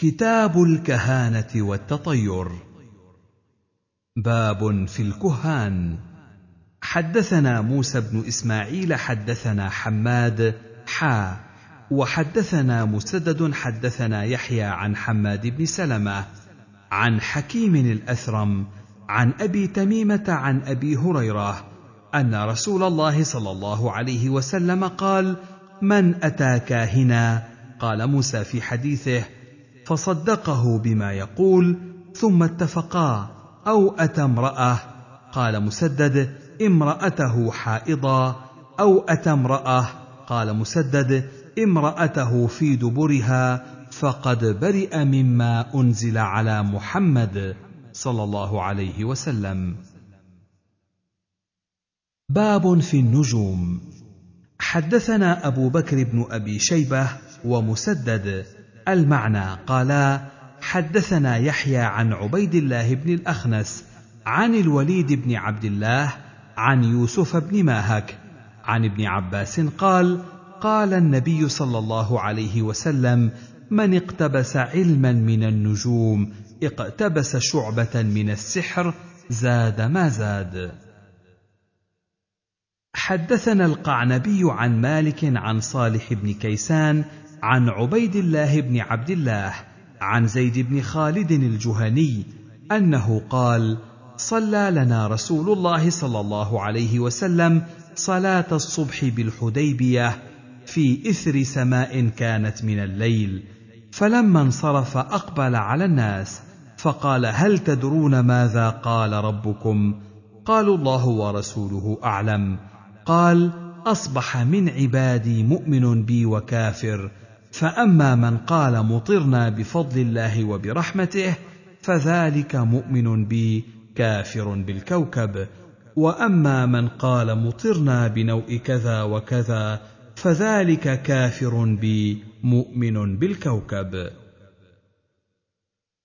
كتاب الكهانة والتطير. باب في الكهان. حدثنا موسى بن إسماعيل حدثنا حماد حا. وحدثنا مسدد حدثنا يحيى عن حماد بن سلمة عن حكيم الأثرم عن أبي تميمة عن أبي هريرة أن رسول الله صلى الله عليه وسلم قال من أتى كاهنا؟ قال موسى في حديثه فصدقه بما يقول ثم اتفقا أو أتى امرأة. قال مسدد امرأته حائضا. أو أتى امرأة. قال مسدد امرأته في دبرها. فقد برئ مما أنزل على محمد صلى الله عليه وسلم. باب في النجوم. حدثنا أبو بكر بن أبي شيبة ومسدد المعنى قالا حدثنا يحيى عن عبيد الله بن الأخنس عن الوليد بن عبد الله عن يوسف بن ماهك عن ابن عباس قال قال النبي صلى الله عليه وسلم من اقتبس علما من النجوم اقتبس شعبة من السحر زاد ما زاد. حدثنا القعنبي عن مالك عن صالح بن كيسان عن عبيد الله بن عبد الله عن زيد بن خالد الجهني أنه قال صلى لنا رسول الله صلى الله عليه وسلم صلاة الصبح بالحديبية في إثر سماء كانت من الليل فلما انصرف أقبل على الناس فقال هل تدرون ماذا قال ربكم؟ قالوا الله ورسوله أعلم قال أصبح من عبادي مؤمن بي وكافر فأما من قال مطرنا بفضل الله وبرحمته فذلك مؤمن بي كافر بالكوكب. وأما من قال مطرنا بنوء كذا وكذا فذلك كافر بي مؤمن بالكوكب.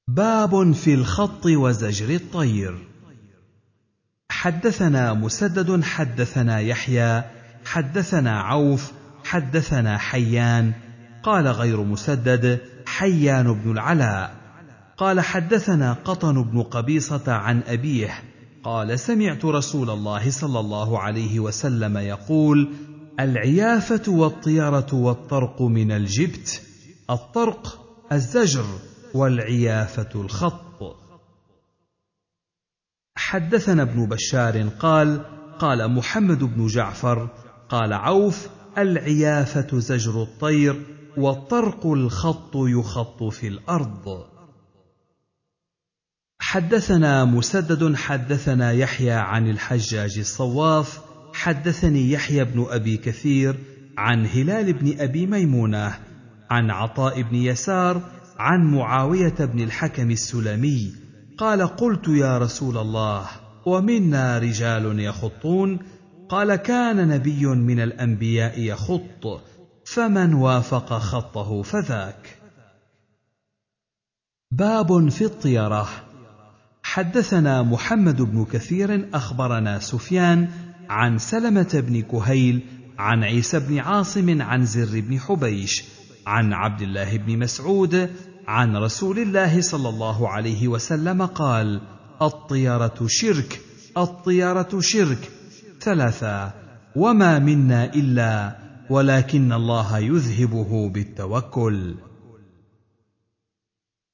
باب في الخط وزجر الطير. حدثنا مسدد حدثنا يحيى حدثنا عوف حدثنا حيان قال غير مسدد حيان بن العلاء. قال حدثنا قطن بن قبيصة عن أبيه. قال سمعت رسول الله صلى الله عليه وسلم يقول العيافة والطيره والطرق من الجبت الطرق الزجر والعيافة الخط. حدثنا ابن بشار قال قال محمد بن جعفر قال عوف العيافة زجر الطير والطرق الخط يخط في الأرض. حدثنا مسدد حدثنا يحيى عن الحجاج الصواف حدثني يحيى بن أبي كثير عن هلال بن أبي ميمونة عن عطاء بن يسار عن معاوية بن الحكم السلمي قال قلت يا رسول الله ومنا رجال يخطون؟ قال كان نبي من الأنبياء يخط. فمن وافق خطه فذاك. باب في الطيرة. حدثنا محمد بن كثير أخبرنا سفيان عن سلمة بن كهيل عن عيسى بن عاصم عن زر بن حبيش عن عبد الله بن مسعود عن رسول الله صلى الله عليه وسلم قال الطيرة شرك الطيرة شرك ثلاثة وما منا إلا ولكن الله يذهبه بالتوكل.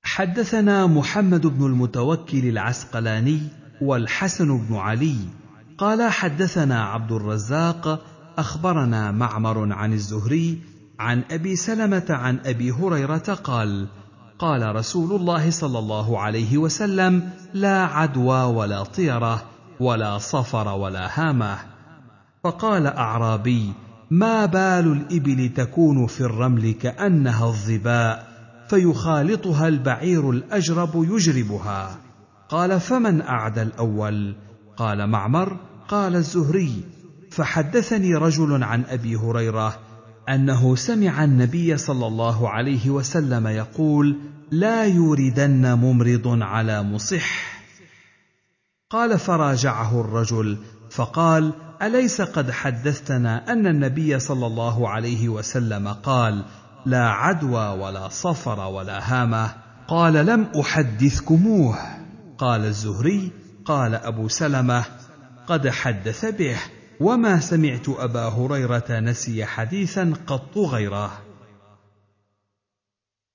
حدثنا محمد بن المتوكل العسقلاني والحسن بن علي. قال حدثنا عبد الرزاق أخبرنا معمر عن الزهري عن أبي سلمة عن أبي هريرة قال قال رسول الله صلى الله عليه وسلم لا عدوى ولا طيرة ولا صفر ولا هامة. فقال أعرابي ما بال الإبل تكون في الرمل كأنها الظباء فيخالطها البعير الأجرب يجربها. قال فمن أعدى الأول؟ قال معمر. قال الزهري. فحدثني رجل عن أبي هريرة أنه سمع النبي صلى الله عليه وسلم يقول لا يوردن ممرض على مصح. قال فراجعه الرجل فقال أليس قد حدثتنا أن النبي صلى الله عليه وسلم قال لا عدوى ولا صفر ولا هامة؟ قال لم أحدثكموه. قال الزهري قال أبو سلمة قد حدث به وما سمعت أبا هريرة نسي حديثا قط غيره.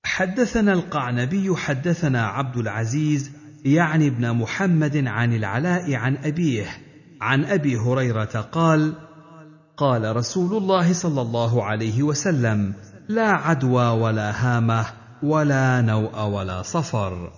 حدثنا القعنبي حدثنا عبد العزيز يعني ابن محمد عن العلاء عن أبيه عن أبي هريرة قال قال رسول الله صلى الله عليه وسلم لا عدوى ولا هامة ولا نوء ولا صفر.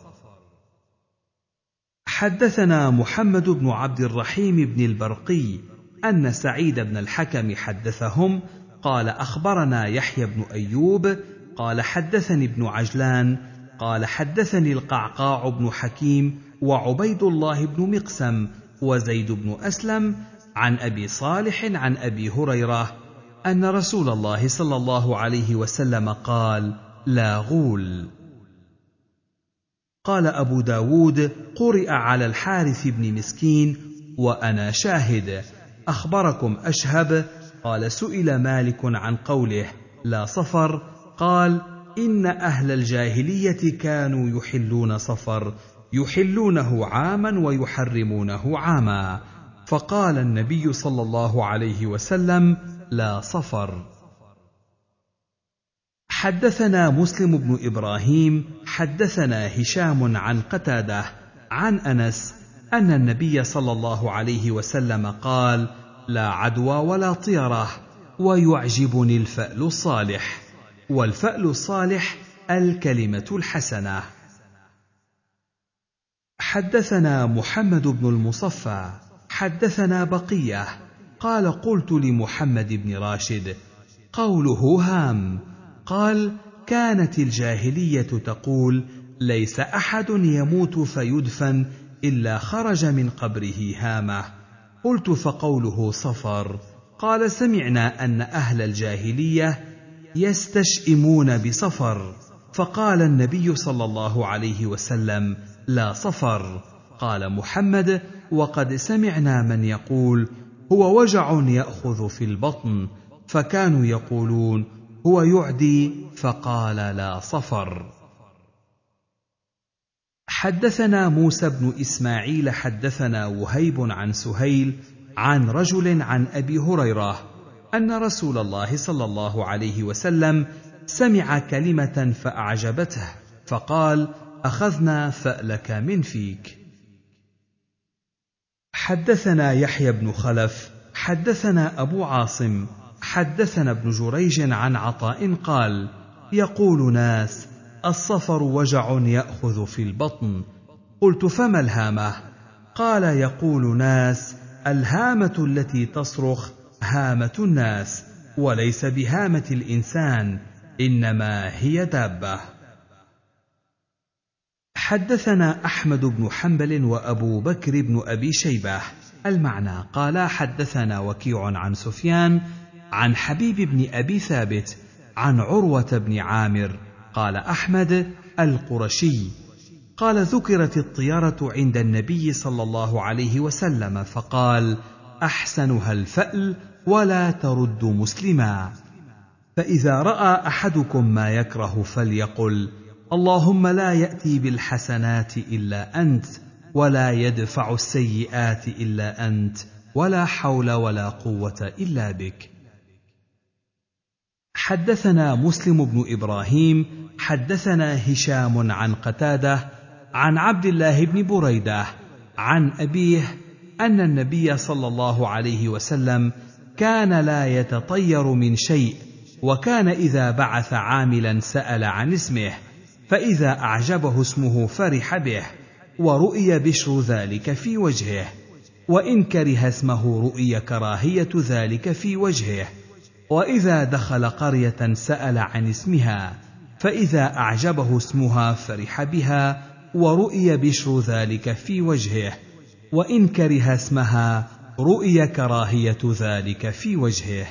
حدثنا محمد بن عبد الرحيم بن البرقي أن سعيد بن الحكم حدثهم قال أخبرنا يحيى بن أيوب قال حدثني ابن عجلان قال حدثني القعقاع بن حكيم وعبيد الله بن مقسم وزيد بن أسلم عن أبي صالح عن أبي هريرة أن رسول الله صلى الله عليه وسلم قال لا غول. قال أبو داود قرئ على الحارث بن مسكين وأنا شاهد. أخبركم أشهب. قال سئل مالك عن قوله لا صفر. قال إن أهل الجاهلية كانوا يحلون صفر. يحلونه عاما ويحرمونه عاما. فقال النبي صلى الله عليه وسلم لا صفر. حدثنا مسلم بن إبراهيم حدثنا هشام عن قتادة عن أنس أن النبي صلى الله عليه وسلم قال لا عدوى ولا طيرة ويعجبني الفأل الصالح. والفأل الصالح الكلمة الحسنة. حدثنا محمد بن المصفى حدثنا بقية قال قلت لمحمد بن راشد قوله هام قال كانت الجاهلية تقول ليس أحد يموت فيدفن إلا خرج من قبره هامة. قلت فقوله صفر. قال سمعنا أن أهل الجاهلية يستشئمون بصفر. فقال النبي صلى الله عليه وسلم لا صفر. قال محمد وقد سمعنا من يقول هو وجع يأخذ في البطن. فكانوا يقولون هو يعدي. فقال لا صفر. حدثنا موسى بن إسماعيل حدثنا وهيب عن سهيل عن رجل عن أبي هريرة أن رسول الله صلى الله عليه وسلم سمع كلمة فأعجبته فقال أخذنا فألك من فيك. حدثنا يحيى بن خلف حدثنا أبو عاصم حدثنا ابن جريج عن عطاء قال يقول ناس الصفر وجع يأخذ في البطن. قلت فما الهامة؟ قال يقول ناس الهامة التي تصرخ هامة الناس وليس بهامة الإنسان. إنما هي دابة. حدثنا أحمد بن حنبل وأبو بكر بن أبي شيبة. المعنى قال حدثنا وكيع عن سفيان عن حبيب بن أبي ثابت عن عروة بن عامر. قال أحمد القرشي. قال ذكرت الطيره عند النبي صلى الله عليه وسلم فقال أحسنها الفأل ولا ترد مسلما. فإذا رأى أحدكم ما يكره فليقل اللهم لا يأتي بالحسنات إلا أنت ولا يدفع السيئات إلا أنت ولا حول ولا قوة إلا بك. حدثنا مسلم بن إبراهيم حدثنا هشام عن قتادة عن عبد الله بن بريدة عن أبيه أن النبي صلى الله عليه وسلم كان لا يتطير من شيء وكان إذا بعث عاملا سأل عن اسمه فإذا أعجبه اسمه فرح به ورؤي بشر ذلك في وجهه وإن كره اسمه رؤي كراهية ذلك في وجهه. وإذا دخل قرية سأل عن اسمها فإذا أعجبه اسمها فرح بها ورؤي بشر ذلك في وجهه. وإن كره اسمها رؤي كراهية ذلك في وجهه.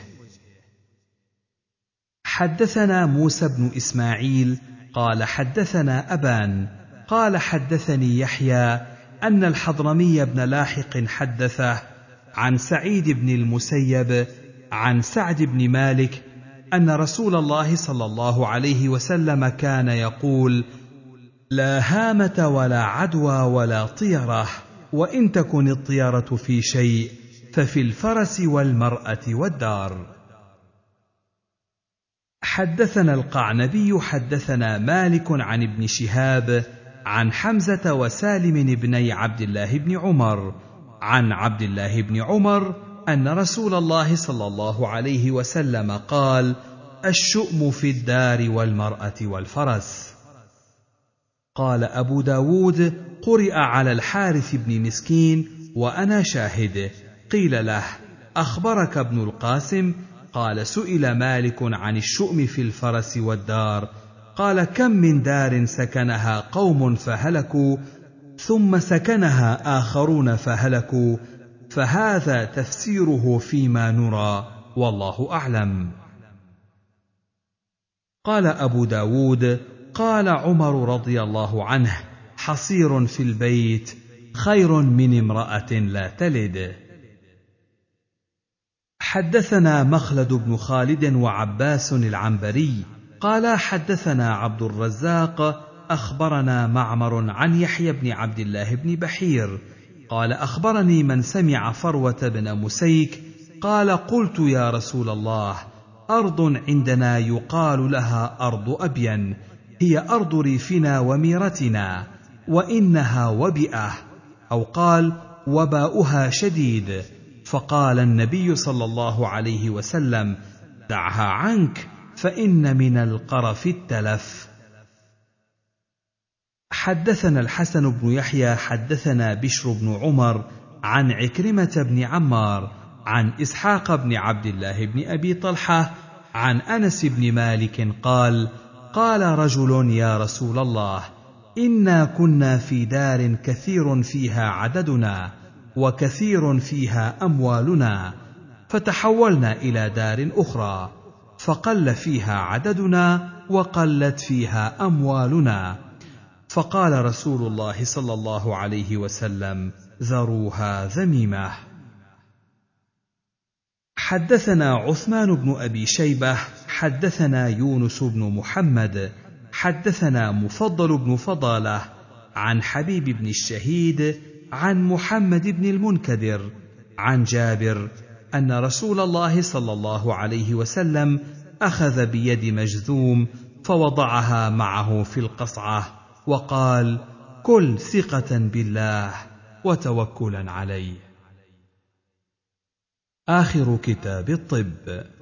حدثنا موسى بن إسماعيل قال حدثنا أبان قال حدثني يحيى أن الحضرمي بن لاحق حدثه عن سعيد بن المسيب عن سعد بن مالك أن رسول الله صلى الله عليه وسلم كان يقول لا هامة ولا عدوى ولا طيرة وإن تكن الطيرة في شيء ففي الفرس والمرأة والدار. حدثنا القعنبي حدثنا مالك عن ابن شهاب عن حمزة وسالم بني عبد الله بن عمر. عن عبد الله بن عمر أن رسول الله صلى الله عليه وسلم قال الشؤم في الدار والمرأة والفرس قال أبو داود قرئ على الحارث بن مسكين وأنا شاهد قيل له أخبرك ابن القاسم قال سئل مالك عن الشؤم في الفرس والدار. قال كم من دار سكنها قوم فهلكوا ثم سكنها آخرون فهلكوا. فهذا تفسيره فيما نرى. والله أعلم. قال أبو داود قال عمر رضي الله عنه حصير في البيت خير من امرأة لا تلد. حدثنا مخلد بن خالد وعباس العنبري قال حدثنا عبد الرزاق أخبرنا معمر عن يحيى بن عبد الله بن بحير قال أخبرني من سمع فروة بن مسيك قال قلت يا رسول الله أرض عندنا يقال لها أرض أبين هي أرض ريفنا وميرتنا وإنها وبئة أو قال وباؤها شديد فقال النبي صلى الله عليه وسلم دعها عنك فإن من القرف التلف. حدثنا الحسن بن يحيى حدثنا بشر بن عمر عن عكرمة بن عمار عن إسحاق بن عبد الله بن أبي طلحة عن أنس بن مالك قال قال رجل يا رسول الله إنا كنا في دار كثير فيها عددنا وكثير فيها أموالنا فتحولنا إلى دار أخرى فقل فيها عددنا وقلت فيها أموالنا. فقال رسول الله صلى الله عليه وسلم ذروها ذميمة. حدثنا عثمان بن أبي شيبة حدثنا يونس بن محمد حدثنا مفضل بن فضالة عن حبيب بن الشهيد عن محمد بن المنكدر عن جابر أن رسول الله صلى الله عليه وسلم أخذ بيد مجذوم فوضعها معه في القصعة وقال كل ثقة بالله وتوكلا عليه. آخر كتاب الطب.